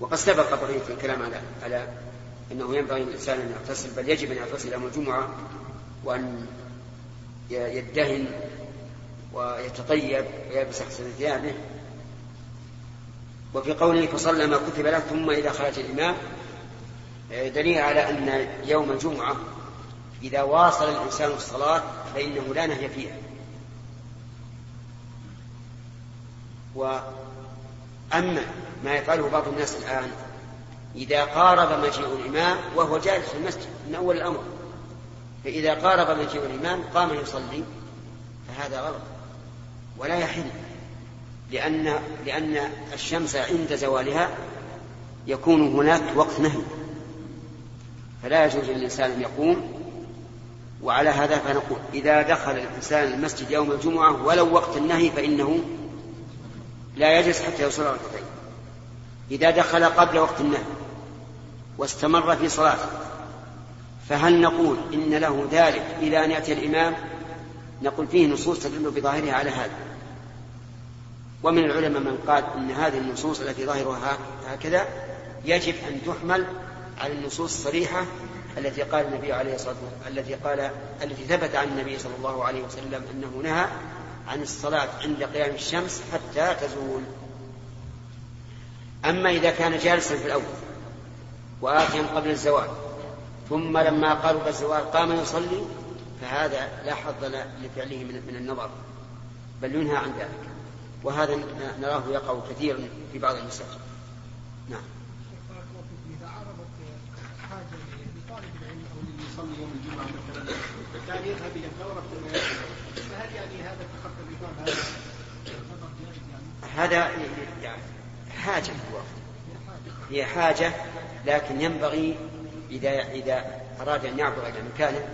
وقد سبق بقية الكلام على على أنه ينبغي للإنسان أن يغتسل بل يجب أن يغتسل يوم الجمعة وأن يدهن ويتطيب ويلبس أحسن ثيابه. وفي قوله فصلى ما كتب له ثم إذا خرج الإمام دليل على أن يوم الجمعة إذا واصل الإنسان الصلاة فإنه لا نهي فيها. وأما ما يفعله بعض الناس الآن إذا قارب مجيء الإمام وهو جالس في المسجد من أول الأمر. فإذا قارب مجيء الإمام قام يصلي فهذا غلط. ولا يحل لأن لأن الشمس عند زوالها يكون هناك وقت نهي. فلا يجوز للإنسان أن يقوم وعلى هذا فنقول إذا دخل الإنسان المسجد يوم الجمعة ولو وقت النهي فإنه لا يجلس حتى يوصل ركعتين. إذا دخل قبل وقت النهي واستمر في صلاته فهل نقول إن له ذلك إلى أن يأتي الإمام؟ نقول فيه نصوص تدل بظاهرها على هذا. ومن العلماء من قال إن هذه النصوص التي ظاهرها هكذا يجب أن تحمل على النصوص الصريحة التي قال النبي عليه الصلاة والسلام التي قال التي ثبت عن النبي صلى الله عليه وسلم أنه نهى عن الصلاة عند قيام الشمس حتى تزول. أما إذا كان جالسا في الأول وآتيا قبل الزوال ثم لما قرب الزوال قام يصلي فهذا لا حظ لفعله من النظر بل ينهى عن ذلك. وهذا نراه يقع كثيرا في بعض المساجد. نعم. إذا عرضت حاجة لطالب العلم أو اللي يصلي يوم الجمعة مثلا كان يذهب إلى الثورة فهل يعني هذا تخطى هذا هذا حاجة. هو هي حاجة لكن ينبغي إذا إذا أراد أن يعبر إلى مكانه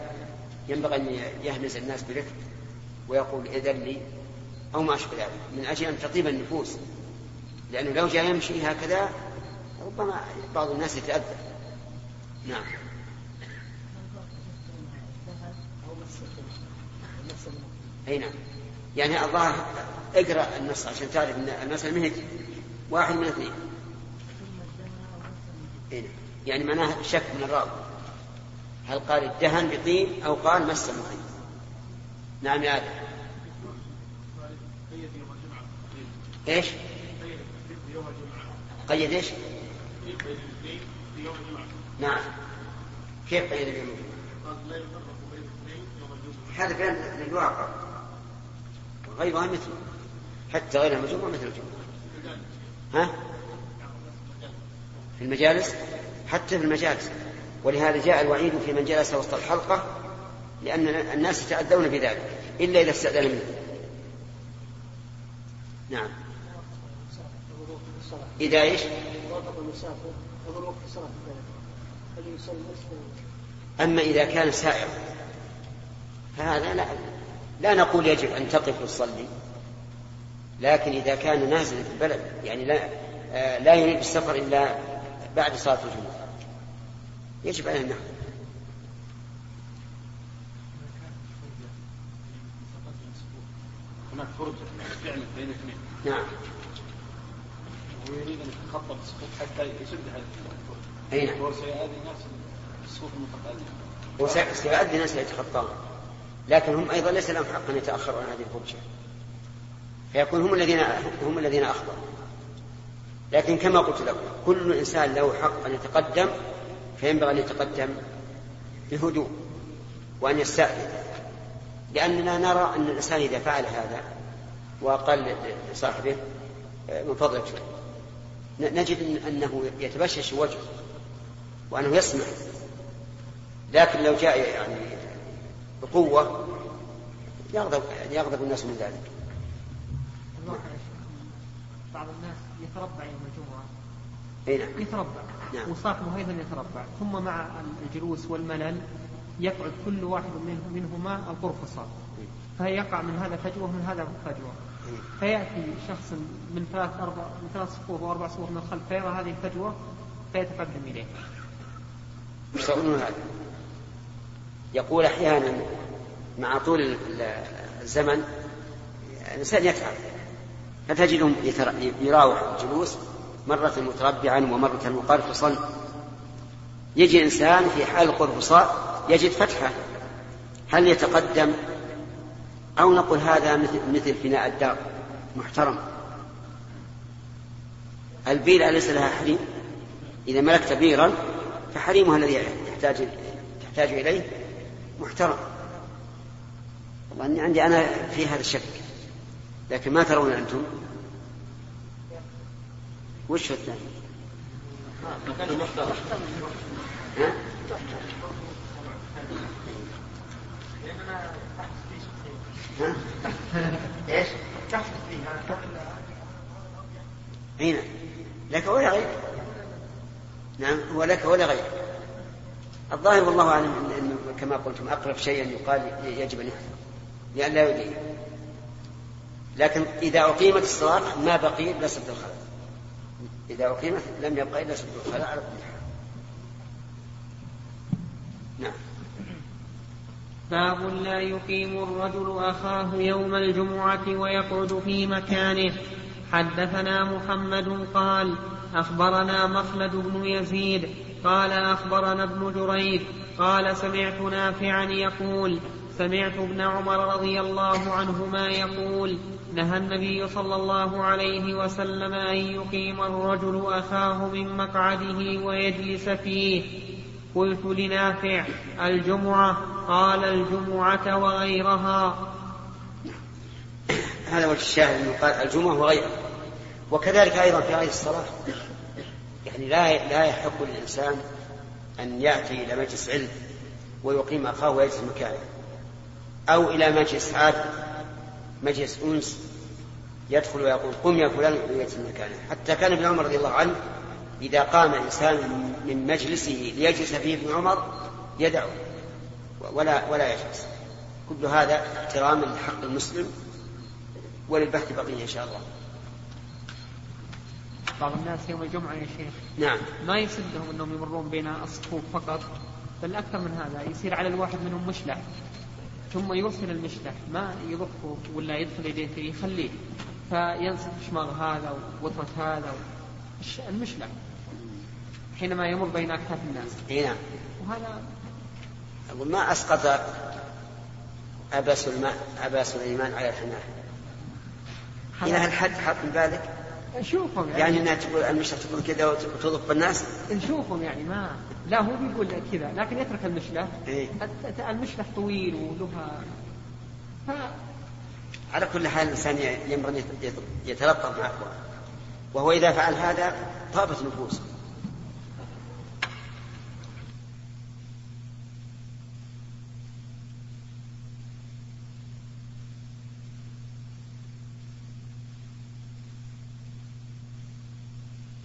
ينبغي أن يهمز الناس برفق ويقول إذن لي أو ما أشبه ذلك من أجل أن تطيب النفوس. لأنه لو جاء يمشي هكذا ربما بعض الناس يتأذى. نعم. أي نعم. يعني الظاهر اقرأ النص عشان تعرف أن المسألة مهج واحد من اثنين إيه نعم. يعني معناه شك من الراوي هل قال الدهن بطين أو قال مس المطين نعم يا آدم إيش؟ قيد إيش؟ نعم كيف قيد بيوم الجمعة؟ هذا بيان للواقع وغيرها مثله حتى غير الجمعة مثل الجمعة ها؟ في المجالس؟ حتى في المجالس. ولهذا جاء الوعيد في من جلس وسط الحلقة لأن الناس يتأذون بذلك إلا إذا استأذن منه. نعم. إذا إيش؟ أما إذا كان سائر فهذا لا لا نقول يجب أن تقف وتصلي. لكن إذا كان نازلا في البلد يعني لا آه، لا يريد السفر إلا بعد صلاة الجمعة. يجب عليه النحو هناك فرجة فعلا بين اثنين. نعم. ويريد أن يتخطى السقوط حتى يسد هذه أي نعم. وسيؤذي الناس السقوط المتقدم. وسيؤذي الناس يتخطون لكن هم أيضا ليس لهم حق أن يتأخروا عن هذه الفرجة. فيكون هم الذين هم الذين أخطأوا. لكن كما قلت لكم كل إنسان له حق أن يتقدم فينبغي أن يتقدم بهدوء وأن يستأذن لأننا نرى أن الإنسان إذا فعل هذا وقال لصاحبه من فضلك نجد أنه يتبشش وجهه وأنه يسمع. لكن لو جاء يعني بقوة يغضب يغضب الناس من ذلك. بعض الناس يتربع يوم الجمعة. أي نعم. يتربع. نعم. وصاحبه أيضا يتربع. ثم مع الجلوس والملل يقعد كل واحد منهما القرفصاء فيقع من هذا فجوة ومن هذا فجوة. فيأتي شخص من ثلاث أربع من ثلاث صفوف أو أربع صفوف من الخلف فيرى هذه الفجوة فيتقدم إليه. إيش هذا؟ يقول أحيانا مع طول الزمن الإنسان يتعب. فتجدهم يراوح الجلوس مرة متربعا ومرة مقرفصا يجي إنسان في حال القرفصاء يجد فتحة. هل يتقدم؟ أو نقول هذا مثل, مثل فناء الدار. محترم. البير أليس لها حريم. إذا ملكت بيرا فحريمها الذي يحتاج تحتاج إليه. محترم. والله أني عندي أنا في هذا الشك. لكن ما ترون أنتم. وش الثاني؟ إيش؟ هنا. لك ولا غير؟ نعم هو لك ولا غير. الظاهر والله أعلم انه كما قلتم أقرب شيء يقال يجب أن يحفظ لأن لا يدين. لكن إذا أقيمت الصلاة ما بقي إلا سد الخلل إذا أقيمت لم يبقى إلا سد الخلل على كل حال. نعم. باب لا يقيم الرجل أخاه يوم الجمعة ويقعد في مكانه. حدثنا محمد قال أخبرنا مخلد بن يزيد قال أخبرنا ابن جريج قال سمعت نافعا يقول سمعت ابن عمر رضي الله عنهما يقول نهى النبي صلى الله عليه وسلم أن يقيم الرجل أخاه من مقعده ويجلس فيه. قلت لنافع الجمعة؟ قال الجمعة وغيرها. هذا وجه الشاهد أنه قال الجمعة وغيرها. وكذلك أيضا في غير الصلاة. يعني لا لا يحق للإنسان أن يأتي إلى مجلس علم ويقيم أخاه ويجلس مكانه. أو إلى مجلس عاد مجلس أنس يدخل ويقول قم يا فلان ويجلس مكانه حتى كان ابن عمر رضي الله عنه إذا قام إنسان من مجلسه ليجلس فيه ابن عمر يدعو ولا ولا يجلس. كل هذا احتراما لحق المسلم وللبحث بقية إن شاء الله. بعض الناس يوم الجمعة يا شيخ نعم. ما يسدهم إنهم يمرون بين الصفوف فقط بل أكثر من هذا يصير على الواحد منهم مشلح. ثم يرسل المشلح ما يضخه ولا يدخل يديه فيه يخليه. فينسف شماغ هذا ووترة هذا. المشلح حينما يمر بين اكتاف الناس. إي نعم. وهذا أقول ما أسقط أبا سليمان أبا سليمان على الحمار إلى هالحد حاط من بالك نشوفهم يعني. يعني إنها تقول المشلة تقول كذا وتضف بالناس نشوفهم يعني ما لا هو بيقول كذا لكن يترك المشلة إيه؟ المشلة طويل ولها ف... على كل حال الإنسان ينبغي يتلطف مع أخوانه وهو إذا فعل هذا طابت نفوسه.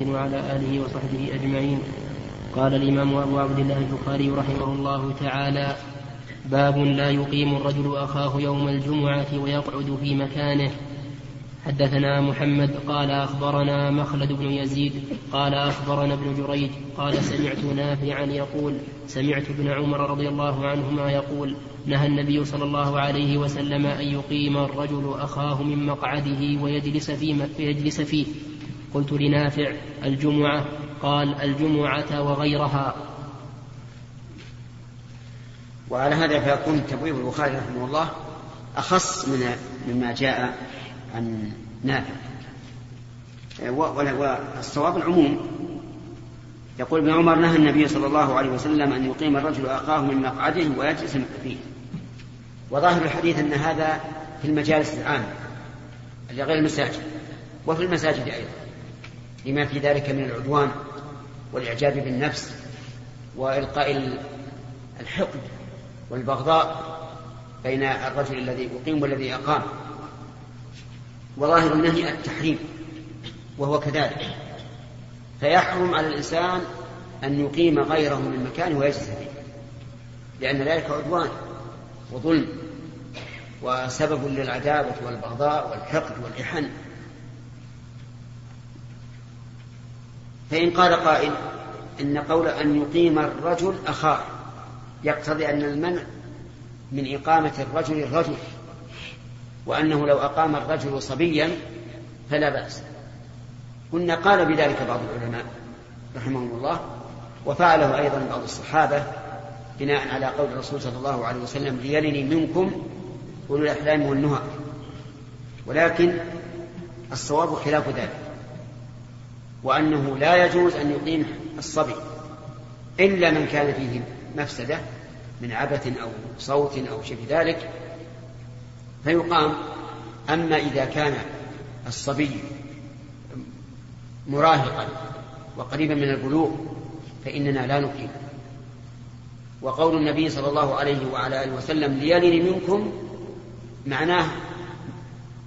وعلى آله وصحبه أجمعين. قال الإمام أبو عبد الله البخاري رحمه الله تعالى باب لا يقيم الرجل أخاه يوم الجمعة ويقعد في مكانه. حدثنا محمد قال أخبرنا مخلد بن يزيد قال أخبرنا ابن جريج قال سمعت نافعا يقول سمعت ابن عمر رضي الله عنهما يقول نهى النبي صلى الله عليه وسلم أن يقيم الرجل أخاه من مقعده ويجلس فيه, ويجلس فيه. قلت لنافع الجمعة قال الجمعة وغيرها. وعلى هذا فيكون تبويب البخاري رحمه الله أخص من مما جاء عن نافع. والصواب العموم يقول ابن عمر نهى النبي صلى الله عليه وسلم أن يقيم الرجل أخاه من مقعده ويجلس فيه وظاهر الحديث أن هذا في المجالس العامة لغير المساجد وفي المساجد أيضا. لما في ذلك من العدوان والإعجاب بالنفس وإلقاء الحقد والبغضاء بين الرجل الذي أقيم والذي أقام. وظاهر النهي التحريم وهو كذلك. فيحرم على الإنسان أن يقيم غيره من مكانه ويجلس فيه لأن ذلك عدوان وظلم وسبب للعداوة والبغضاء والحقد والإحن. فإن قال قائل إن قول أن يقيم الرجل أخاه يقتضي أن المنع من إقامة الرجل الرجل وأنه لو أقام الرجل صبيا فلا بأس. قلنا قال بذلك بعض العلماء رحمهم الله وفعله أيضا بعض الصحابة بناء على قول الرسول صلى الله عليه وسلم ليلني منكم أولو الأحلام والنهى. ولكن الصواب خلاف ذلك. وأنه لا يجوز أن يقيم الصبي إلا من كان فيه مفسدة من عبث أو صوت أو شبه ذلك فيقام. أما إذا كان الصبي مراهقا وقريبا من البلوغ فإننا لا نقيم. وقول النبي صلى الله عليه وعلى آله وسلم ليلني منكم معناه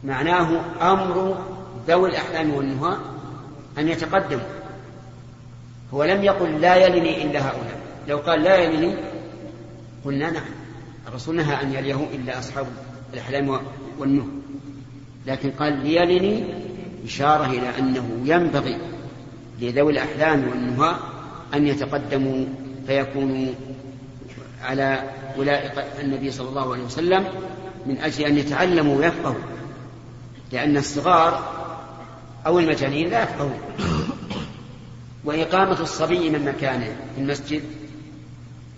معناه أمر ذوي الأحلام والنهى أن يتقدموا هو لم يقل لا يلني إلا هؤلاء. لو قال لا يلني قلنا نعم. الرسول نهى أن يليه إلا أصحاب الأحلام والنهى لكن قال ليلني إشارة إلى أنه ينبغي لذوي الأحلام والنهى أن يتقدموا فيكونوا على ولاء النبي صلى الله عليه وسلم من أجل أن يتعلموا ويفقهوا. لأن الصغار أو المجانين لا يفقهون. وإقامة الصبي من مكانه في المسجد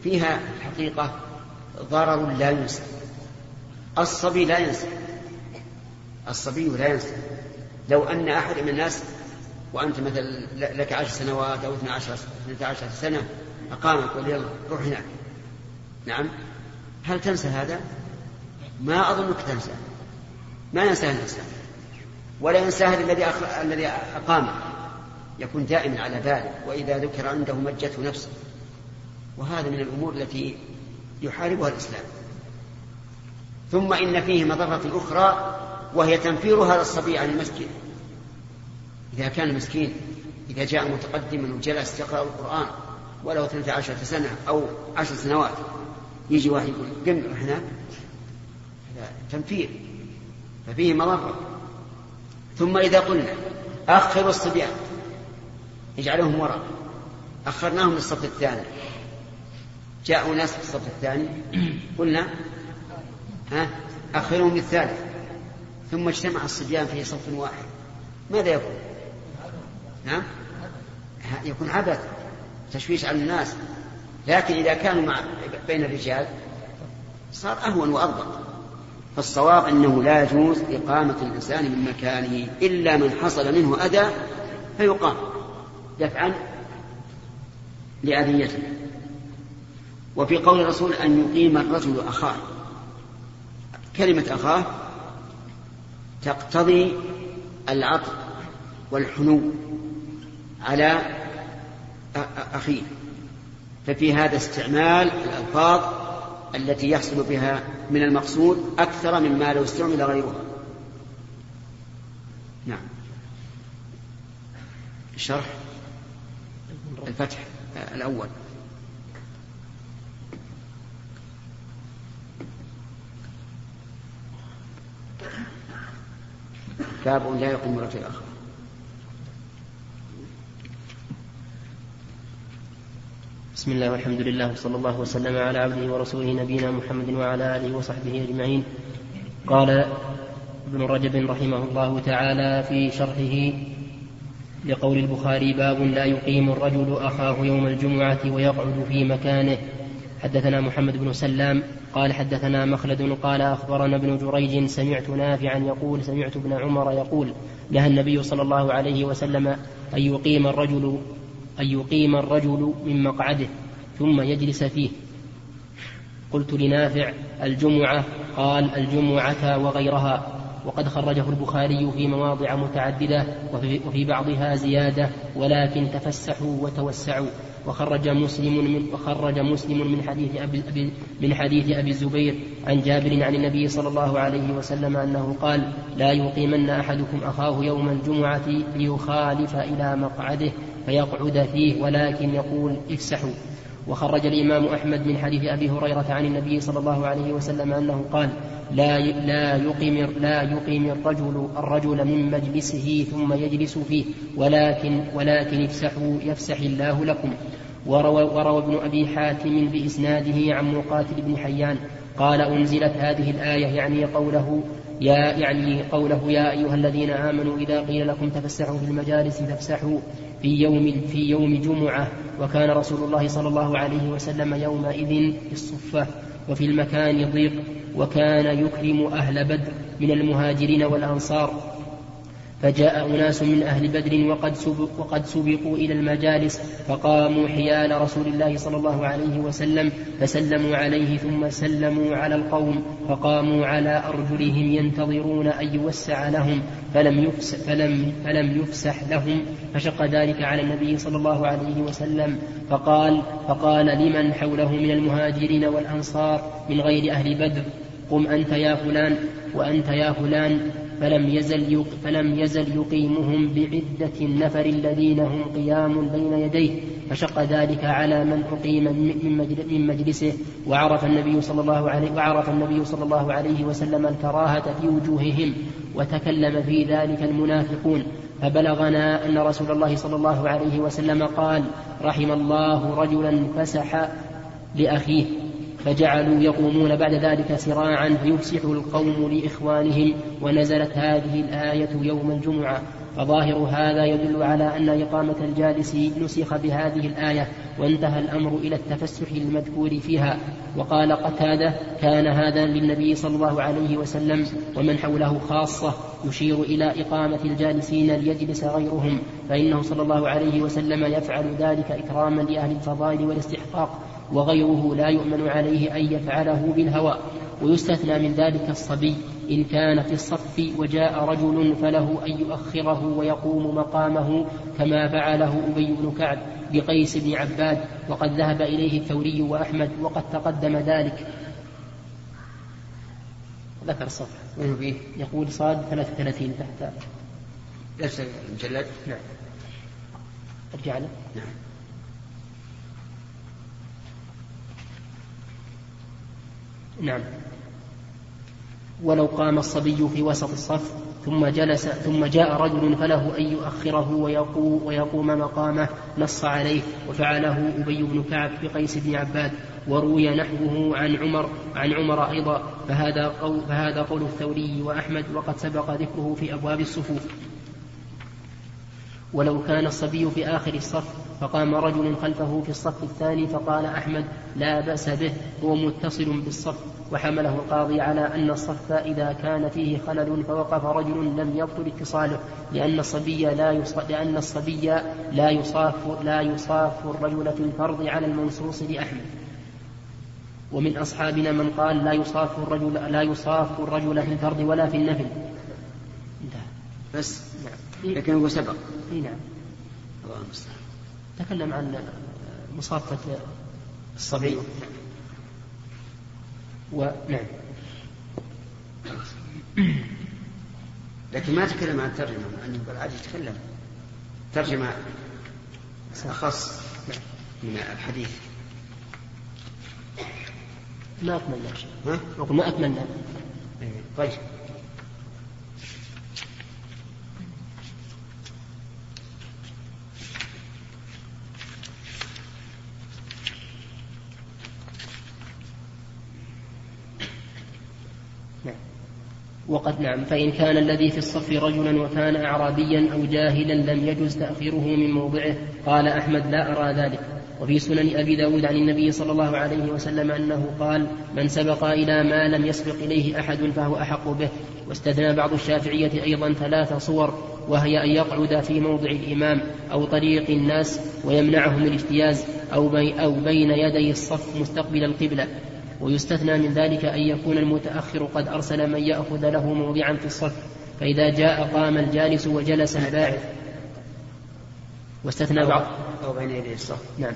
فيها الحقيقة ضرر لا ينسى الصبي لا ينسى الصبي لا ينسى لو أن أحد من الناس وأنت مثلا لك عشر سنوات أو اثنى عشر, عشر سنة أقامك قال يلا روح هناك. نعم. هل تنسى هذا؟ ما أظنك تنسى. ما ينساه الإنسان ولا ينساه الذي الذي أقامه يكون دائما على باله وإذا ذكر عنده مجته نفسه. وهذا من الأمور التي يحاربها الإسلام. ثم إن فيه مضرة أخرى وهي تنفير هذا الصبي عن المسجد. إذا كان مسكين إذا جاء متقدما وجلس يقرأ القرآن ولو 12 سنة أو عشر سنوات يجي واحد يقول قم هنا هذا تنفير. ففيه مضرة. ثم إذا قلنا أخروا الصبيان اجعلهم وراء أخرناهم للصف الثاني. جاءوا ناس في الصف الثاني قلنا ها أخرهم للثالث ثم اجتمع الصبيان في صف واحد. ماذا يكون؟ نعم يكون عبث تشويش على الناس. لكن إذا كانوا مع بين الرجال صار أهون وأضبط. فالصواب أنه لا يجوز إقامة الإنسان من مكانه إلا من حصل منه أذى فيقام دفعا لأذيته. وفي قول الرسول أن يقيم الرجل أخاه كلمة أخاه تقتضي العطف والحنو على أخيه. ففي هذا استعمال الألفاظ التي يحصل بها من المقصود أكثر مما لو استعمل غيرها. نعم. الشرح؟ الفتح الأول. باب لا يقوم رجل آخر. بسم الله والحمد لله وصلى الله وسلم على عبده ورسوله نبينا محمد وعلى آله وصحبه أجمعين. قال ابن رجب رحمه الله تعالى في شرحه لقول البخاري باب لا يقيم الرجل أخاه يوم الجمعة ويقعد في مكانه. حدثنا محمد بن سلام قال حدثنا مخلد قال أخبرنا ابن جريج سمعت نافعا يقول سمعت ابن عمر يقول نهى النبي صلى الله عليه وسلم أن يقيم الرجل أن يقيم الرجل من مقعده ثم يجلس فيه. قلت لنافع الجمعة قال الجمعة وغيرها. وقد خرجه البخاري في مواضع متعددة وفي, بعضها زيادة ولكن تفسحوا وتوسعوا. وخرج مسلم من وخرج مسلم من حديث أبي من حديث أبي الزبير عن جابر عن النبي صلى الله عليه وسلم أنه قال لا يقيمن أحدكم أخاه يوم الجمعة ليخالف إلى مقعده فيقعد فيه ولكن يقول افسحوا. وخرج الإمام أحمد من حديث أبي هريرة عن النبي صلى الله عليه وسلم أنه قال لا لا يقيم لا يقيم الرجل الرجل من مجلسه ثم يجلس فيه ولكن ولكن افسحوا يفسح الله لكم. وروى, وروى ابن أبي حاتم بإسناده عن مقاتل بن حيان قال أنزلت هذه الآية يعني قوله يا يعني قوله يا أيها الذين آمنوا إذا قيل لكم تفسحوا في المجالس فافسحوا. في يوم في يوم جمعة وكان رسول الله صلى الله عليه وسلم يومئذ في الصفة وفي المكان ضيق وكان يكرم أهل بدر من المهاجرين والأنصار. فجاء أناس من أهل بدر وقد, سبق وقد سبقوا إلى المجالس فقاموا حيال رسول الله صلى الله عليه وسلم فسلموا عليه ثم سلموا على القوم فقاموا على أرجلهم ينتظرون أن يوسع لهم فلم يفسح, فلم, فلم يفسح لهم. فشق ذلك على النبي صلى الله عليه وسلم فقال فقال لمن حوله من المهاجرين والأنصار من غير أهل بدر؟ قم أنت يا فلان وأنت يا فلان. فلم يزل فلم يزل يقيمهم بعدة النفر الذين هم قيام بين يديه فشق ذلك على من أقيم من مجلسه وعرف النبي صلى الله عليه وعرف النبي صلى الله عليه وسلم الكراهة في وجوههم وتكلم في ذلك المنافقون. فبلغنا أن رسول الله صلى الله عليه وسلم قال رحم الله رجلا فسح لأخيه. فجعلوا يقومون بعد ذلك سراعا فيفسح القوم لإخوانهم ونزلت هذه الآية يوم الجمعة. فظاهر هذا يدل على أن إقامة الجالس نسخ بهذه الآية وانتهى الأمر إلى التفسح المذكور فيها. وقال قتادة كان هذا للنبي صلى الله عليه وسلم ومن حوله خاصة يشير إلى إقامة الجالسين ليجلس غيرهم فإنه صلى الله عليه وسلم يفعل ذلك إكراما لأهل الفضائل والاستحقاق. وغيره لا يؤمن عليه أن يفعله بالهوى ويستثنى من ذلك الصبي. إن كان في الصف وجاء رجل فله أن يؤخره ويقوم مقامه كما فعله أبي بن كعب بقيس بن عباد وقد ذهب إليه الثوري وأحمد وقد تقدم ذلك. ذكر الصفحة وين فيه؟ يقول صاد 33 تحت. نفس المجلد؟ نعم. ارجع له. نعم. نعم. ولو قام الصبي في وسط الصف ثم جلس ثم جاء رجل فله أن يؤخره ويقوم, ويقوم مقامه نص عليه وفعله أبي بن كعب بقيس بن عباد وروي نحوه عن عمر عن عمر أيضا فهذا قول, فهذا قول الثوري وأحمد وقد سبق ذكره في أبواب الصفوف. ولو كان الصبي في آخر الصف فقام رجل خلفه في الصف الثاني فقال أحمد لا بأس به هو متصل بالصف وحمله القاضي على أن الصف إذا كان فيه خلل فوقف رجل لم يبطل اتصاله لأن الصبي لا يص... لأن الصبي لا يصاف لا يصاف الرجل في الفرض على المنصوص لأحمد. ومن أصحابنا من قال لا يصاف الرجل لا يصاف الرجل في الفرض ولا في النفل. انتهى. بس نعم. لكن هو سبق. اي نعم. الله المستعان. تكلم عن مصافة الصبي ونعم لكن ما تكلم عن الترجمة أنه بالعادة يتكلم. ترجمة أخص من الحديث. ما أكملنا؟ ما أكملنا طيب. وقد نعم فإن كان الذي في الصف رجلا وكان أعرابيا أو جاهلا لم يجز تأخيره من موضعه قال أحمد لا أرى ذلك. وفي سنن أبي داود عن النبي صلى الله عليه وسلم أنه قال من سبق إلى ما لم يسبق إليه أحد فهو أحق به. واستثنى بعض الشافعية أيضا ثلاث صور وهي أن يقعد في موضع الإمام أو طريق الناس ويمنعهم الاجتياز أو, أو بين يدي الصف مستقبل القبلة. ويستثنى من ذلك أن يكون المتأخر قد أرسل من يأخذ له موضعا في الصف فإذا جاء قام الجالس وجلس الباعث. واستثنى بعض. أو بين يدي الصف. نعم.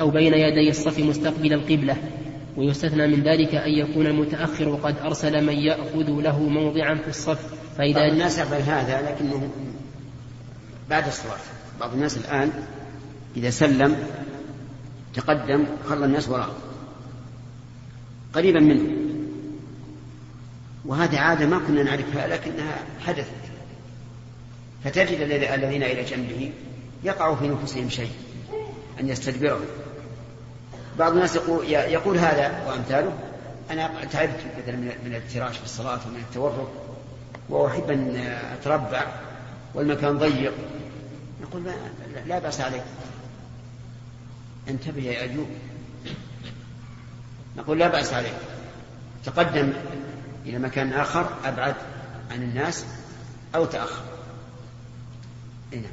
أو بين يدي الصف مستقبل القبلة. ويستثنى من ذلك أن يكون المتأخر قد أرسل من يأخذ له موضعا في الصف فإذا بعض الناس يفعل هذا لكنه بعد الصلاة. بعض الناس الآن إذا سلم تقدم خلى الناس وراءه. قريبا منه. وهذه عادة ما كنا نعرفها لكنها حدثت. فتجد الذين إلى جنبه يقع في نفوسهم شيء أن يستدبره بعض الناس يقول, يقول هذا وأمثاله أنا تعبت مثلا من الافتراش في الصلاة ومن التورك وأحب أن أتربع والمكان ضيق. نقول ما لا بأس عليك. انتبه يا أيوب. نقول لا بأس عليك تقدم إلى مكان آخر أبعد عن الناس أو تأخر. إيه نعم.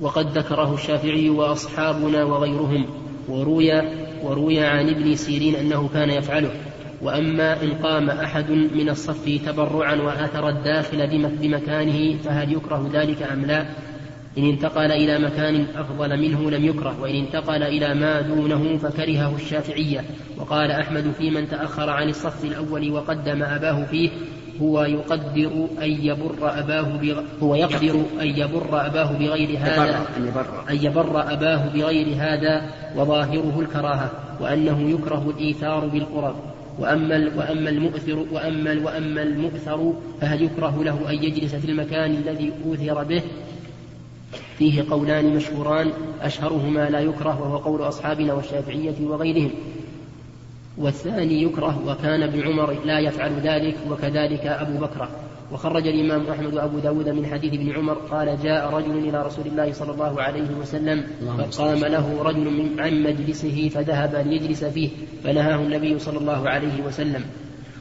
وقد ذكره الشافعي وأصحابنا وغيرهم وروي وروي عن ابن سيرين أنه كان يفعله. وأما إن قام أحد من الصف تبرعا وآثر الداخل بم- بمكانه فهل يكره ذلك أم لا؟ إن انتقل إلى مكان أفضل منه لم يكره وإن انتقل إلى ما دونه فكرهه الشافعية. وقال أحمد في من تأخر عن الصف الأول وقدم أباه فيه هو يقدر أن يبر أباه بغ... هو يقدر أن يبر أباه بغير هذا أن يبر. أباه بغير هذا وظاهره الكراهة وأنه يكره الإيثار بالقرب وأما وأما المؤثر وأما وأما المؤثر فهل يكره له أن يجلس في المكان الذي أوثر به؟ فيه قولان مشهوران أشهرهما لا يكره وهو قول أصحابنا والشافعية وغيرهم. والثاني يكره وكان ابن عمر لا يفعل ذلك وكذلك أبو بكر. وخرج الإمام أحمد وأبو داود من حديث ابن عمر قال جاء رجل إلى رسول الله صلى الله عليه وسلم فقام له رجل من عن مجلسه فذهب ليجلس فيه فنهاه النبي صلى الله عليه وسلم.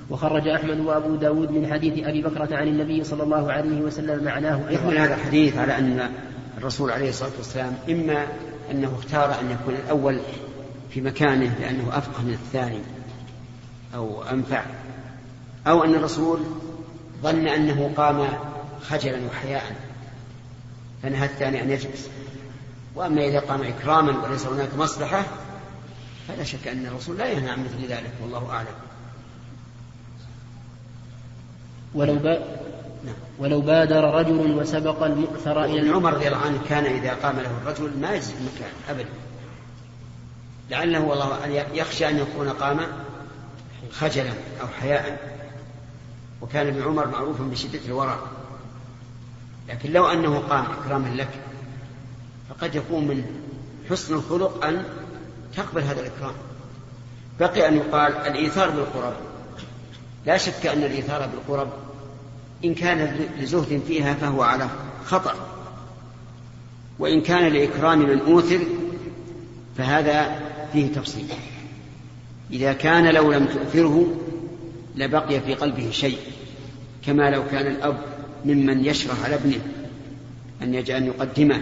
وخرج أحمد وأبو داود من حديث أبي بكرة عن النبي صلى الله عليه وسلم معناه أيضا هذا الحديث على أن الرسول عليه الصلاة والسلام إما أنه اختار أن يكون الأول في مكانه لأنه أفقه من الثاني أو أنفع أو أن الرسول ظن أنه قام خجلا وحياء فنهى الثاني أن يجلس وأما إذا قام إكراما وليس هناك مصلحة فلا شك أن الرسول لا ينهى عن مثل ذلك والله أعلم ولو. ولو بادر رجل وسبق المؤثر إلى ابن عمر رضي الله عنه كان إذا قام له الرجل ما يجلس في المكان أبدا. لعله والله يخشى أن يكون قام خجلا أو حياء. وكان ابن عمر معروفا بشدة الورع. لكن لو أنه قام إكراما لك فقد يكون من حسن الخلق أن تقبل هذا الإكرام. بقي أن يقال الإيثار بالقرب. لا شك أن الإيثار بالقرب إن كان لزهد فيها فهو على خطأ وإن كان لإكرام من أوثر فهذا فيه تفصيل. إذا كان لو لم تؤثره لبقي في قلبه شيء كما لو كان الأب ممن يشرح على ابنه أن يجعل أن يقدمه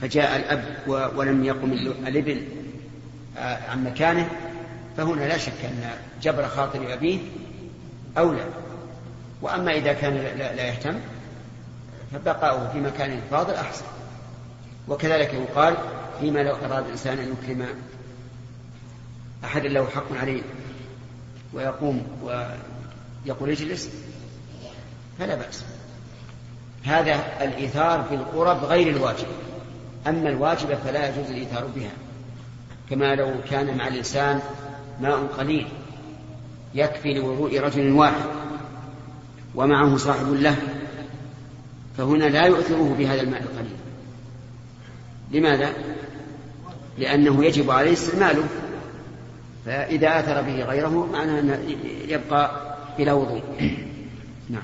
فجاء الأب ولم يقم الابن آه، عن مكانه فهنا لا شك أن جبر خاطر أبيه أولى. وأما إذا كان لا, يهتم فبقاؤه في مكان فاضل أحسن. وكذلك يقال فيما لو أراد الإنسان أن يكرم أحد له حق عليه ويقوم ويقول اجلس فلا بأس. هذا الإيثار بالقرب غير الواجب. أما الواجب فلا يجوز الإيثار بها. كما لو كان مع الإنسان ماء قليل يكفي لوضوء رجل واحد. ومعه صاحب له فهنا لا يؤثره بهذا الماء القليل. لماذا؟ لأنه يجب عليه استعماله فإذا آثر به غيره معناه أنه يبقى بلا وضوء. نعم.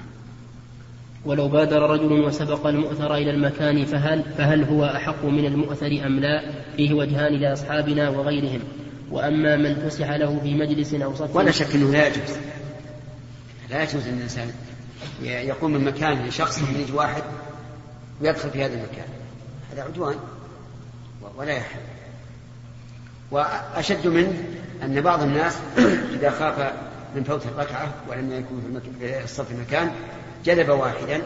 ولو بادر رجل وسبق المؤثر إلى المكان فهل فهل هو أحق من المؤثر أم لا؟ فيه وجهان لأصحابنا وغيرهم. وأما من فسح له في مجلس أو صف ولا شك أنه لا يجوز. لا يجوز أن الإنسان يقوم من مكان لشخص من يجي واحد ويدخل في هذا المكان. هذا عدوان ولا يحل. وأشد منه أن بعض الناس إذا خاف من فوت الركعة ولم يكن في, الصف مكان جلب واحدا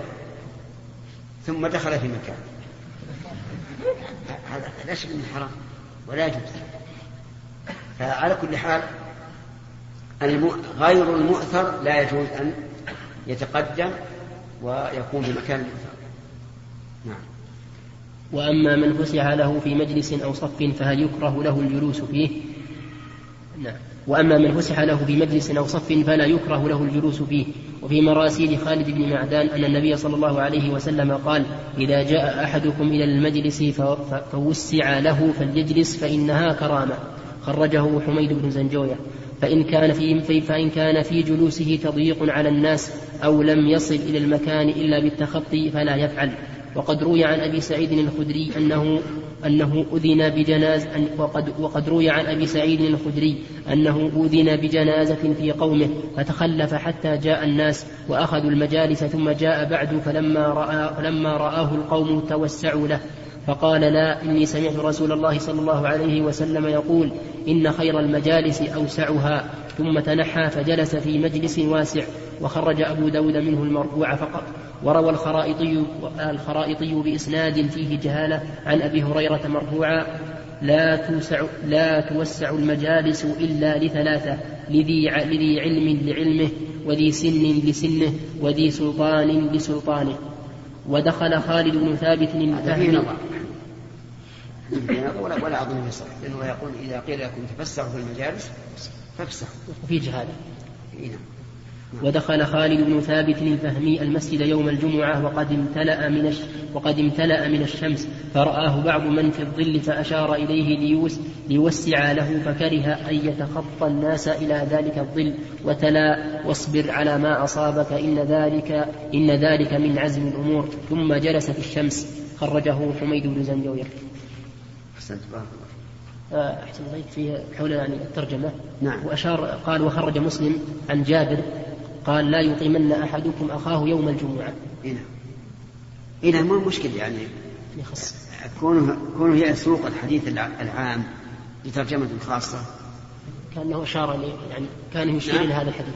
ثم دخل في مكان. هذا لا شك من حرام ولا يجوز. فعلى كل حال. غير المؤثر لا يجوز أن يتقدم ويكون في مكان المؤثر نعم. وأما من فسح له في مجلس أو صف فهل يكره له الجلوس فيه؟ نعم. وأما من فسح له في مجلس أو صف فلا يكره له الجلوس فيه. وفي مراسيل خالد بن معدان أن النبي صلى الله عليه وسلم قال إذا جاء أحدكم إلى المجلس فوسع له فليجلس فإنها كرامة. خرجه حميد بن زنجوية. فإن كان في فإن كان في جلوسه تضييق على الناس أو لم يصل إلى المكان إلا بالتخطي فلا يفعل. وقد روي عن أبي سعيد الخدري أنه أنه أذن بجناز وقد, وقد روي عن أبي سعيد الخدري أنه أذن بجنازة في قومه فتخلف حتى جاء الناس وأخذوا المجالس ثم جاء بعد فلما, رأى فلما رآه القوم توسعوا له. فقال لا إني سمعت رسول الله صلى الله عليه وسلم يقول إن خير المجالس أوسعها. ثم تنحى فجلس في مجلس واسع وخرج أبو داود منه المرفوع فقط. وروى الخرائطي الخرائطي بإسناد فيه جهالة عن أبي هريرة مرفوعا لا توسع لا توسع المجالس إلا لثلاثة لذي لذي علم لعلمه وذي سن لسنه وذي سلطان لسلطانه. ودخل خالد بن ثابت الفهمي ولا ولا اظن يصح لأنه يقول إذا قيل لكم تفسحوا في المجالس فافسحوا. وفي جهاله نعم. ودخل خالد بن ثابت الفهمي المسجد يوم الجمعة وقد امتلأ من الش... وقد امتلأ من الشمس فرآه بعض من في الظل فأشار إليه ليوس ليوسع له فكره أن يتخطى الناس إلى ذلك الظل وتلا واصبر على ما أصابك إن ذلك إن ذلك من عزم الأمور. ثم جلس في الشمس خرجه حميد بن زنجوير. أحسنت بارك الله. أحسن الله فيه حول يعني الترجمة. نعم. وأشار قال وخرج مسلم عن جابر قال لا يقيمن أحدكم أخاه يوم الجمعة. هنا هنا مو مشكل يعني. يخص. كونه كونه يسوق الحديث العام لترجمة خاصة. كأنه أشار لي يعني كان يشير نعم. إلى هذا الحديث.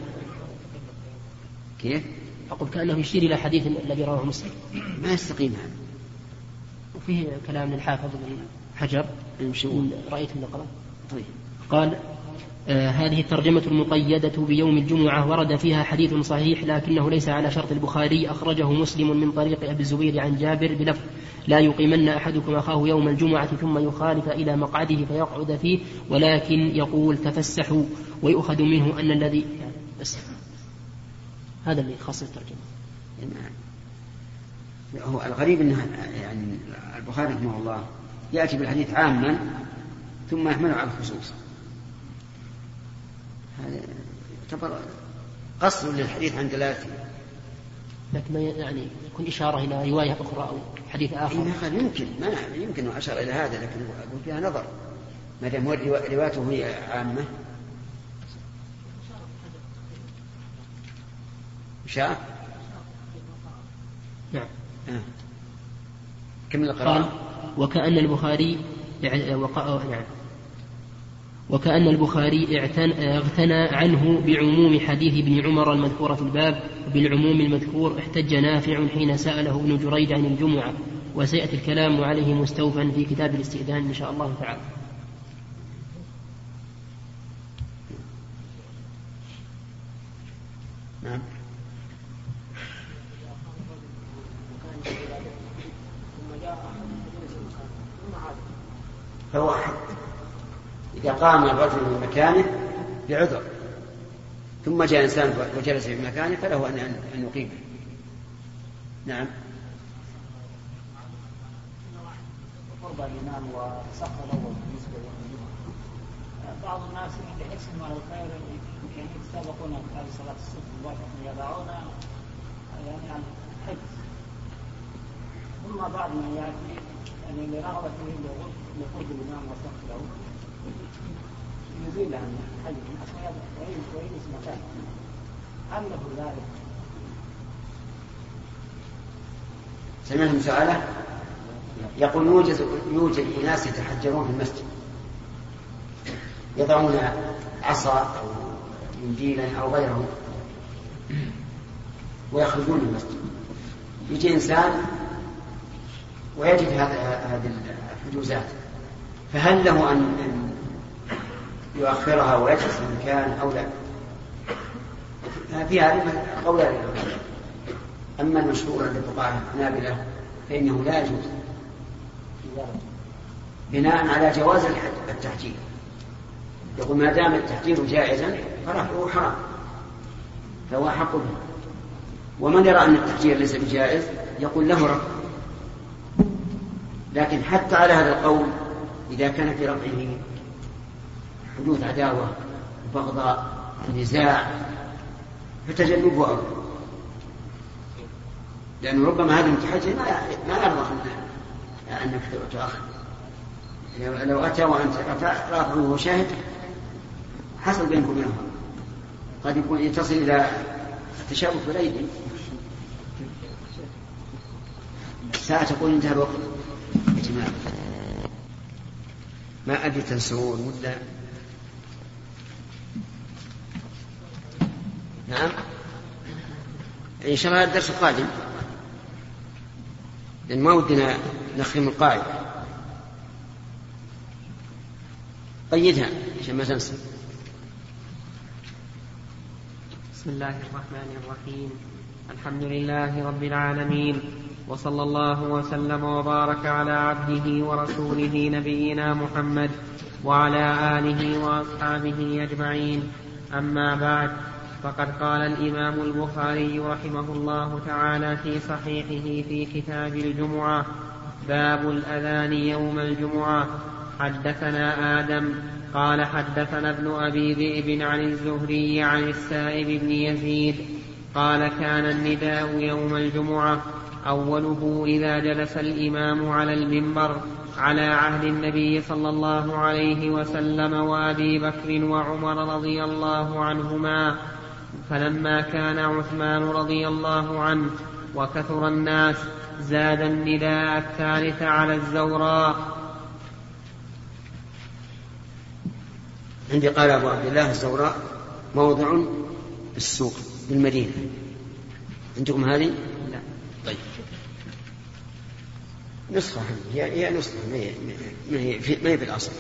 كيف؟ أقول كأنه يشير إلى حديث الذي رواه مسلم. ما يستقيم هذا وفيه كلام للحافظ حجر. من رأيت النقرة طيب. قال آه هذه الترجمة المقيدة بيوم الجمعة ورد فيها حديث صحيح لكنه ليس على شرط البخاري. أخرجه مسلم من طريق أبي الزبير عن جابر بلفظ لا يقيمن أحدكم أخاه يوم الجمعة ثم يخالف إلى مقعده فيقعد فيه ولكن يقول تفسحوا ويؤخذ منه أن الذي يعني بس. هذا اللي خاص الترجمة نعم. هو الغريب إنه يعني البخاري رحمه الله يأتي بالحديث عاما ثم يحمله على الخصوص. هذا يعتبر قصر للحديث عن دلالته. لكن يعني يكون إشارة إلى رواية أخرى أو حديث آخر؟ إيه قال يمكن ما يمكن أشار إلى هذا لكن أقول فيها نظر. ما دام روايته هي عامة. شاء نعم. آه. كمل القراءة وكأن البخاري يعني وكأن البخاري اغتنى عنه بعموم حديث ابن عمر المذكور في الباب. وبالعموم المذكور احتج نافع حين سأله ابن جريج عن الجمعة وسيأتي الكلام عليه مستوفا في كتاب الاستئذان إن شاء الله تعالى نعم فهو أحق إذا قام الرجل من مكانه بعذر. ثم جاء إنسان وجلس في مكانه فله أن أن يقيم. نعم. قرب الإمام وصف الأول بالنسبة بعض الناس بحرصهم على الخير يعني يتسابقون هذه صلاة الصبح مباشرة يضعون يعني عن حفظ. ثم بعض من يأتي يعني لرغبته لقرب الإمام وصف له يزيل عن ذلك؟ سمعتم سؤاله يقول يوجد يوجد اناس يتحجرون في المسجد. يضعون عصا أو إنجيلا أو غيره ويخرجون من المسجد. يجي إنسان ويجد هذه الحجوزات. فهل له أن يؤخرها ويجلس في مكان أو لا؟ في هذه أما المشهور عند الفقهاء الحنابلة فإنه لا يجوز. بناء على جواز التحجير. يقول ما دام التحجير جائزا فرفعه حرام فهو حق به. ومن يرى أن التحجير ليس بجائز يقول له رفع. لكن حتى على هذا القول إذا كان في رفعه حدوث عداوة بغضاء نزاع فتجنبه أولى لأنه ربما هذا المتحجر ما يرضى أنك تؤخر لو أتى وأنت رافع وهو شاهد حصل بينكم وبينهم قد يكون يتصل إلى التشابك بالأيدي ساعة تقول انتهى الوقت. يا جماعة. ما أدري تنسون ولا نعم. إن شاء الله الدرس القادم. لأن ما ودنا نختم القاعدة. قيدها عشان ما تنسى. بسم الله الرحمن الرحيم. الحمد لله رب العالمين. وصلى الله وسلم وبارك على عبده ورسوله نبينا محمد وعلى آله وأصحابه أجمعين. أما بعد. فقد قال الإمام البخاري رحمه الله تعالى في صحيحه في كتاب الجمعة باب الأذان يوم الجمعة. حدثنا آدم قال حدثنا ابن أبي ذئب عن الزهري عن السائب بن يزيد قال كان النداء يوم الجمعة. أوله إذا جلس الإمام على المنبر على عهد النبي صلى الله عليه وسلم وأبي بكر وعمر رضي الله عنهما. فلما كان عثمان رضي الله عنه وكثر الناس زاد النداء الثالث على الزوراء. عندي قال أبو عبد الله الزوراء موضع السوق بالمدينة. عندكم هذه؟ لا. طيب. نسخة هي هي نسخة ما هي ما هي في, ما هي في الأصل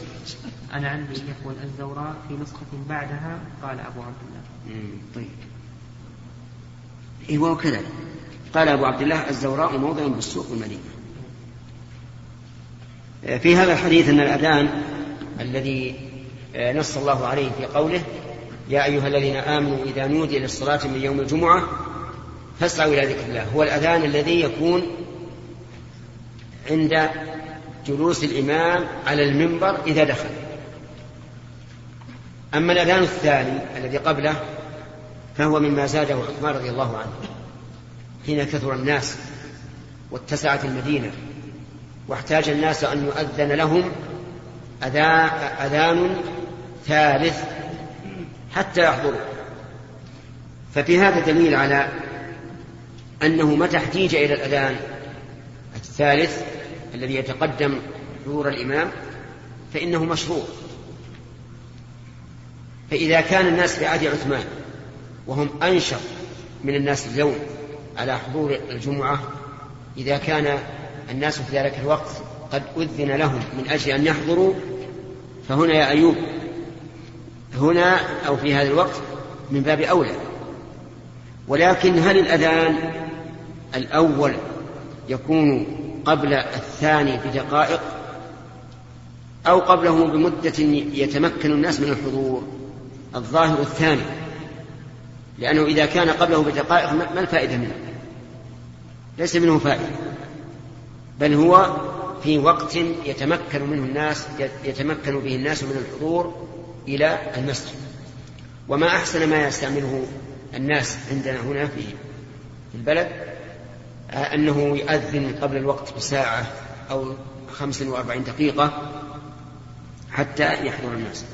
أنا عندي يقول الزوراء في نسخة بعدها قال أبو عبد الله. طيب. إيه وكذا قال أبو عبد الله الزوراء موضع بالسوق المدينة في هذا الحديث أن الأذان الذي نص الله عليه في قوله يا أيها الذين آمنوا إذا نودي للصلاة من يوم الجمعة فاسعوا إلى ذكر الله. هو الأذان الذي يكون عند جلوس الإمام على المنبر إذا دخل. أما الأذان الثاني الذي قبله فهو مما زاده عثمان رضي الله عنه. حين كثر الناس واتسعت المدينة واحتاج الناس أن يؤذن لهم أذان ثالث حتى يحضروا. ففي هذا دليل على أنه متى احتيج إلى الأذان الثالث الذي يتقدم ظهور الإمام فإنه مشروع. فإذا كان الناس في عهد عثمان وهم أنشط من الناس اليوم على حضور الجمعة إذا كان الناس في ذلك الوقت قد أذن لهم من أجل أن يحضروا فهنا يا أيوب هنا أو في هذا الوقت من باب أولى. ولكن هل الأذان الأول يكون قبل الثاني بدقائق أو قبله بمدة يتمكن الناس من الحضور؟ الظاهر الثاني. لأنه إذا كان قبله بدقائق ما الفائدة منه؟ ليس منه فائدة. بل هو في وقت يتمكن منه الناس يتمكن به الناس من الحضور إلى المسجد. وما أحسن ما يستعمله الناس عندنا هنا في البلد أنه يؤذن قبل الوقت بساعة أو خمس وأربعين دقيقة حتى يحضر الناس.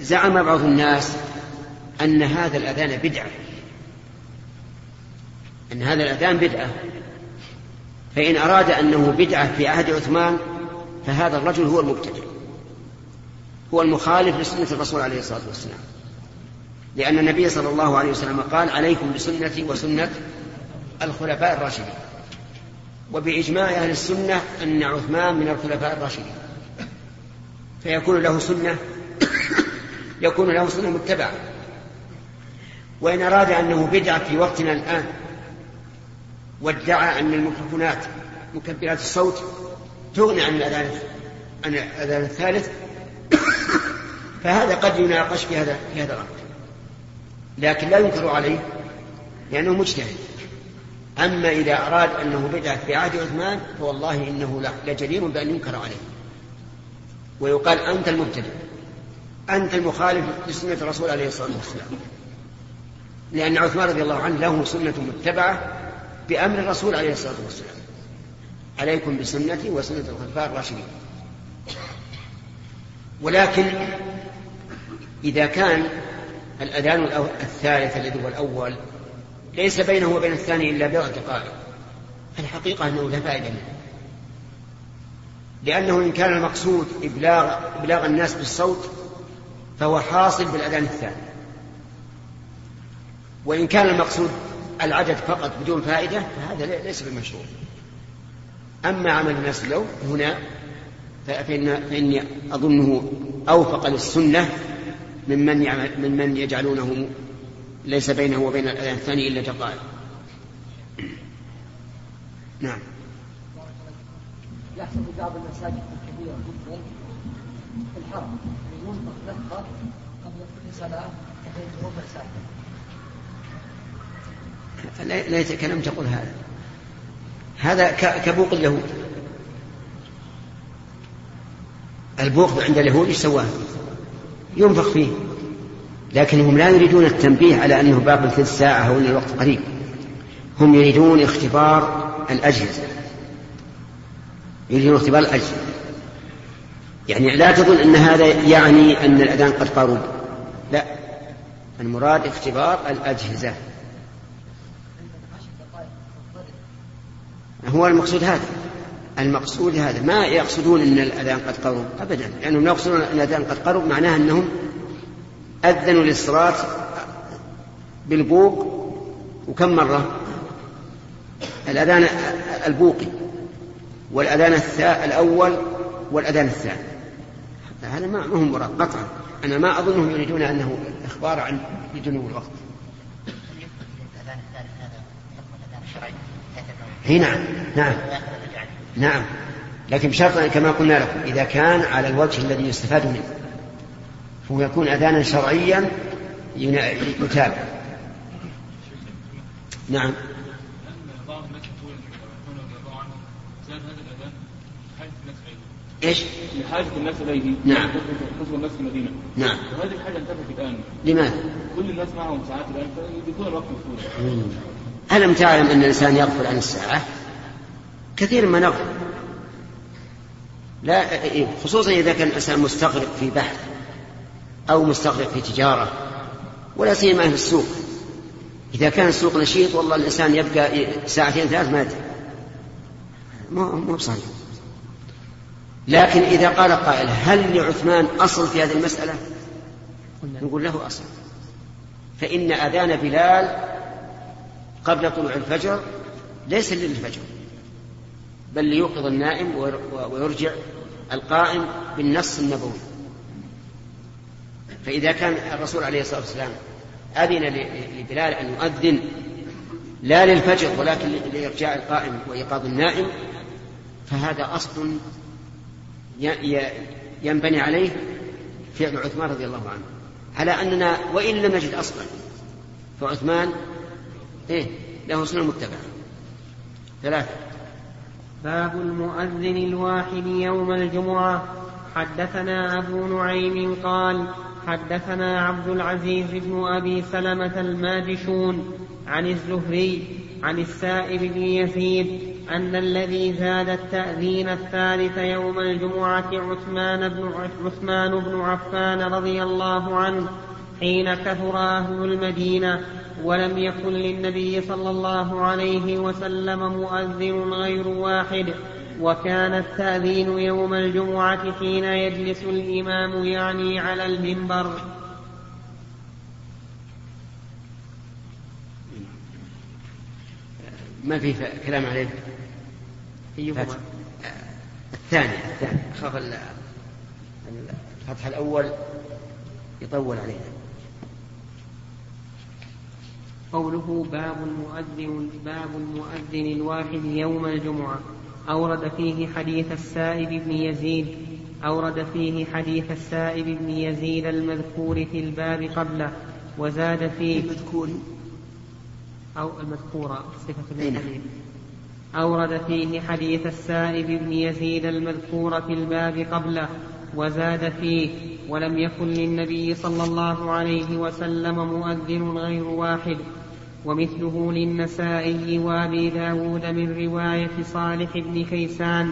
زعم بعض الناس أن هذا الأذان بدعة. أن هذا الأذان بدعة. فإن أراد أنه بدعة في عهد عثمان فهذا الرجل هو المبتدع. هو المخالف لسنة الرسول عليه الصلاة والسلام. لأن النبي صلى الله عليه وسلم قال عليكم بسنتي وسنة الخلفاء الراشدين. وبإجماع أهل السنة أن عثمان من الخلفاء الراشدين. فيكون له سنة يكون له سنة متبعة. وإن أراد أنه بدعة في وقتنا الآن وادعى أن الميكروفونات مكبرات الصوت تغني عن الأذان عن الأذان الثالث فهذا قد يناقش في هذا في هذا الأمر لكن لا ينكر عليه لأنه مجتهد. أما إذا أراد أنه بدعة في عهد عثمان فوالله إنه لجدير بأن ينكر عليه. ويقال أنت المبتدع أنت المخالف لسنة الرسول عليه الصلاة والسلام. لأن عثمان رضي الله عنه له سنة متبعة بأمر الرسول عليه الصلاة والسلام. عليكم بسنتي وسنة الخلفاء الراشدين. ولكن إذا كان الأذان الثالث الذي هو الأول ليس بينه وبين الثاني إلا بضع دقائق الحقيقة أنه لا فائدة منه. لأنه إن كان المقصود إبلاغ, إبلاغ الناس بالصوت فهو حاصل بالأذان الثاني. وإن كان المقصود العدد فقط بدون فائدة فهذا ليس بمشروع أما عمل الناس اليوم هنا فإن فإني أظنه أوفق للسنة ممن يعمل ممن يجعلونه ليس بينه وبين الأذان الثاني إلا دقائق نعم. يحصل في بعض المساجد الكبيرة جدا الحرم. ينطق لفظة قبل كل صلاة تحتاج ربع ساعة ليتك لم تقل هذا هذا كبوق اليهود. البوق عند اليهود إيش سواه؟ ينفخ فيه. لكنهم لا يريدون التنبيه على أنه باقي ثلث ساعه أو ان الوقت قريب. هم يريدون اختبار الأجهزة. يريدون اختبار الأجهزة. يعني لا تظن أن هذا يعني أن الأذان قد قرب لا. المراد اختبار الأجهزة. هو المقصود هذا. المقصود هذا. ما يقصدون أن الأذان قد قرب ابدا. لأنهم يقصدون أن الأذان قد قرب معناها أنهم أذنوا للصلاة بالبوق وكم مرة؟ الأذان البوقي والأذان الأول والأذان الثاني. هذا ما هو مراد قطعا. أنا ما أظنهم يريدون أنه إخبار عن بدنو الوقت. هي نعم نعم نعم. لكن بشرط كما قلنا لكم إذا كان على الوجه الذي يستفاد منه فهو يكون أذانا شرعيا يتابع. نعم. إيش؟ لحاجة الناس إليه. نعم. حزب الناس في المدينة. نعم. وهذه الحاجة انتهت الآن. لماذا؟ كل الناس معهم ساعات الآن فيكون الوقت بسهولة ألم تعلم أن الإنسان يغفل عن الساعة؟ كثير ما نغفل. لا خصوصا إذا كان الإنسان مستغرق في بحث أو مستغرق في تجارة ولا سيما في السوق. إذا كان السوق نشيط والله الإنسان يبقى ساعتين ثلاث ما يدري. مو بصحيح. لكن إذا قال قائل هل لعثمان أصل في هذه المسألة؟ نقول له أصل. فإن أذان بلال قبل طلوع الفجر ليس للفجر بل ليوقظ النائم ويرجع القائم بالنص النبوي. فإذا كان الرسول عليه الصلاة والسلام أذن لبلال أن يؤذن لا للفجر ولكن لإرجاع القائم وإيقاظ النائم فهذا أصل ينبني عليه فعل عثمان رضي الله عنه. على أننا وإن لم نجد أصلا فعثمان إيه له سنة متبعة. ثلاثة. باب المؤذن الواحد يوم الجمعة. حدثنا أبو نعيم قال حدثنا عبد العزيز بن أبي سلمة الماجشون عن الزهري عن السائب بن يزيد أن الذي زاد التأذين الثالث يوم الجمعة عثمان بن عثمان بن عفان رضي الله عنه حين كثر أهل المدينة ولم يكن للنبي صلى الله عليه وسلم مؤذن غير واحد. وكان التأذين يوم الجمعة حين يجلس الإمام يعني على المنبر. ما في كلام عليه؟ أيهما؟ الثاني الثاني خاف الفتح الأول يطول علينا. قوله باب المؤذن باب المؤذن الواحد يوم الجمعة. أورد فيه حديث السائب بن يزيد أورد فيه حديث السائب بن يزيد المذكور في الباب قبله وزاد فيه المذكور. أو المذكورة صفة أين؟ أورد فيه حديث السائب بن يزيد المذكور في الباب قبله وزاد فيه ولم يكن للنبي صلى الله عليه وسلم مؤذن غير واحد ومثله للنسائي وأبي داود من رواية صالح بن كيسان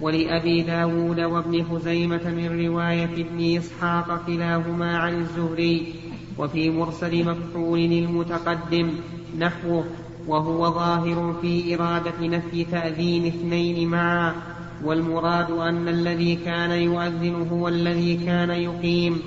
ولأبي داود وابن خزيمة من رواية ابن إسحاق كلاهما عن الزهري وفي مرسل مكحول المتقدم نحوه وهو ظاهر في إرادة نفي تأذين اثنين معا والمراد أن الذي كان يؤذن هو الذي كان يقيم.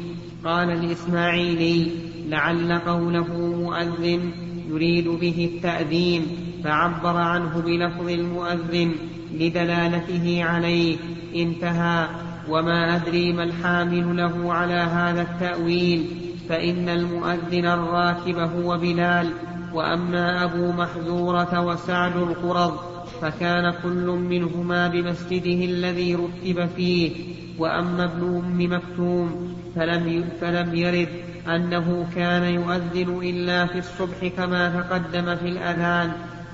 قال الإسماعيلي لعل قوله مؤذن يريد به التأذين فعبر عنه بلفظ المؤذن لدلالته عليه. انتهى. وما أدري ما الحامل له على هذا التأويل فإن المؤذن الراكب هو بلال. وأما أبو محذورة وسعد القرض فكان كل منهما بمسجده الذي رتب فيه وأما ابن أم مكتوم فلم, فلم يرد أنه كان يؤذن إلا في الصبح كما تقدم في الأذان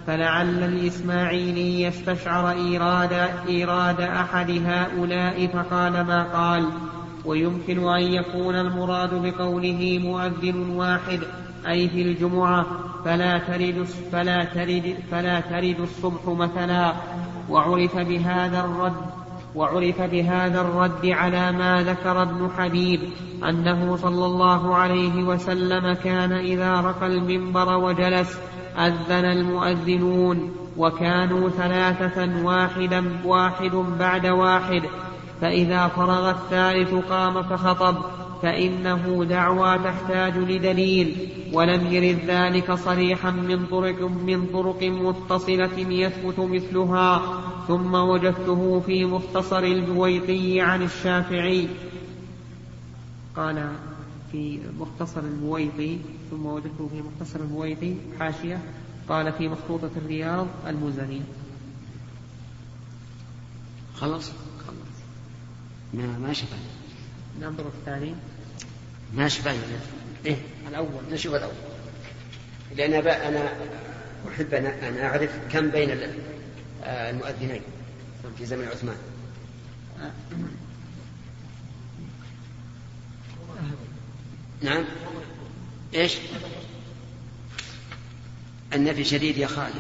فلعل الإسماعيلي يستشعر إيراد, إيراد أحد هؤلاء فقال ما قال ويمكن أن يكون المراد بقوله مؤذن واحد أي في الجمعة فلا ترد فلا ترد فلا ترد الصبح مثلا. وعرف بهذا الرد وعرف بهذا الرد على ما ذكر ابن حبيب أنه صلى الله عليه وسلم كان إذا رقى المنبر وجلس أذن المؤذنون وكانوا ثلاثة واحدا واحد بعد واحد. فإذا فرغ الثالث قام فخطب. فإنه دعوى تحتاج لدليل ولم يرد ذلك صريحا من طرق من طرق متصلة يثبت مثلها. ثم وجدته في مختصر البويطي عن الشافعي. قال في مختصر البويطي ثم وجدته في مختصر البويطي حاشية. قال في مخطوطة الرياض المزني. خلص خلص ما ما شفنا. ننظر الثاني ما شفنا إيه. الأول. نشوف الأول. لأن أنا أحب أن أعرف كم بين المؤذنين في زمن عثمان. نعم. إيش؟ النفي شديد يا خالد.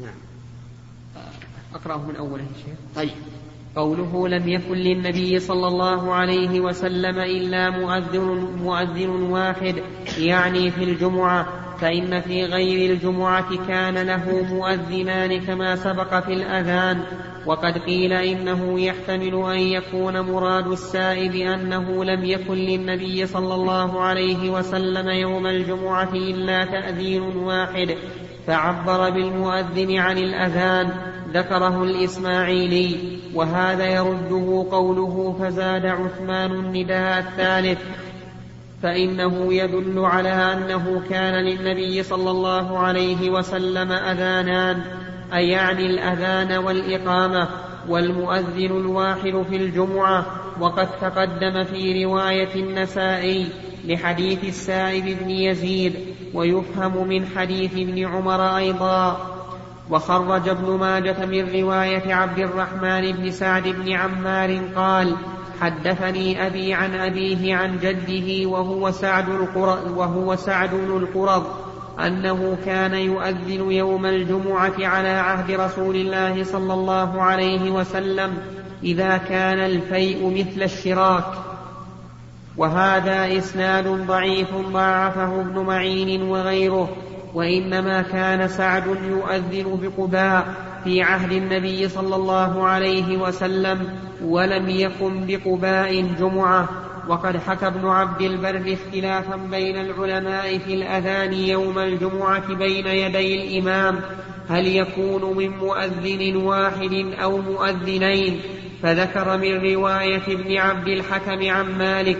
نعم. أقرأه من أوله شيخ. طيب. قوله لم يكن للنبي صلى الله عليه وسلم إلا مؤذن, مؤذن واحد يعني في الجمعة فإن في غير الجمعة كان له مؤذنان كما سبق في الأذان. وقد قيل إنه يحتمل أن يكون مراد السائب أنه لم يكن للنبي صلى الله عليه وسلم يوم الجمعة إلا تأذين واحد فعبر بالمؤذن عن الأذان. ذكره الإسماعيلي وهذا يرده قوله فزاد عثمان النداء الثالث. فإنه يدل على أنه كان للنبي صلى الله عليه وسلم أذانان أي يعني الأذان والإقامة والمؤذن الواحد في الجمعة. وقد تقدم في رواية النسائي لحديث السائب بن يزيد ويفهم من حديث ابن عمر أيضا. وخرج ابن ماجة من رواية عبد الرحمن بن سعد بن عمار قال حدثني أبي عن أبيه عن جده وهو سعد القرض وهو سعد القرض أنه كان يؤذن يوم الجمعة على عهد رسول الله صلى الله عليه وسلم إذا كان الفيء مثل الشراك. وهذا إسناد ضعيف ضاعفه ابن معين وغيره. وإنما كان سعد يؤذن بقباء في عهد النبي صلى الله عليه وسلم ولم يكن بقباء جمعة. وقد حكى ابن عبد البر اختلافا بين العلماء في الأذان يوم الجمعة بين يدي الإمام هل يكون من مؤذن واحد أو مؤذنين؟ فذكر من رواية ابن عبد الحكم عن مالك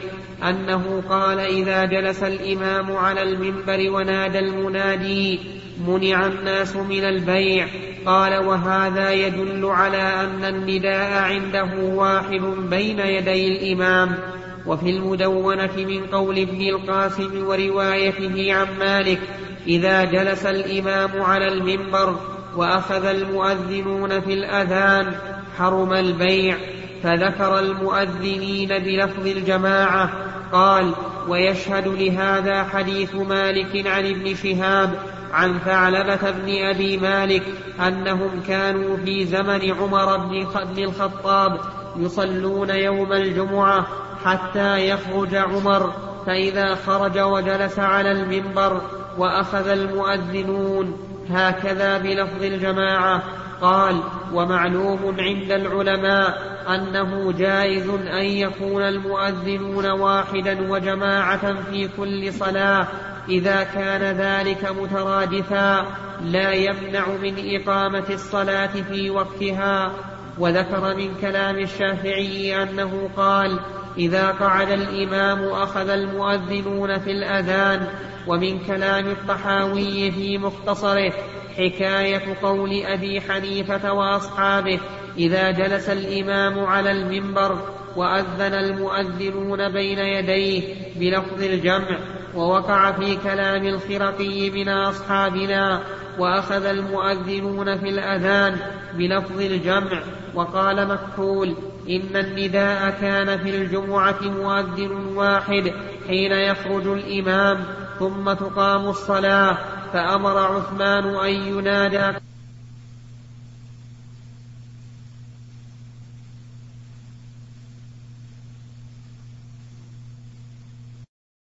أنه قال إذا جلس الإمام على المنبر ونادى المنادي منع الناس من البيع. قال وهذا يدل على أن النداء عنده واحد بين يدي الإمام. وفي المدونة من قول ابن القاسم وروايته عن مالك إذا جلس الإمام على المنبر وأخذ المؤذنون في الأذان حرم البيع فذكر المؤذنين بلفظ الجماعة قال ويشهد لهذا حديث مالك عن ابن شهاب عن ثعلبة بن أبي مالك أنهم كانوا في زمن عمر بن الخطاب يصلون يوم الجمعة حتى يخرج عمر فإذا خرج وجلس على المنبر وأخذ المؤذنون هكذا بلفظ الجماعة. قال ومعلوم عند العلماء أنه جائز أن يكون المؤذنون واحدا وجماعة في كل صلاة إذا كان ذلك مترادفا لا يمنع من إقامة الصلاة في وقتها. وذكر من كلام الشافعي أنه قال إذا قعد الإمام أخذ المؤذنون في الأذان ومن كلام الطحاوي في مختصره حكاية قول أبي حنيفة وأصحابه إذا جلس الإمام على المنبر وأذن المؤذنون بين يديه بلفظ الجمع ووقع في كلام الخرقي من أصحابنا وأخذ المؤذنون في الأذان بلفظ الجمع وقال مكحول إن النداء كان في الجمعة مؤذن واحد حين يخرج الإمام ثم تقام الصلاة. فأمر عثمان أن ينادى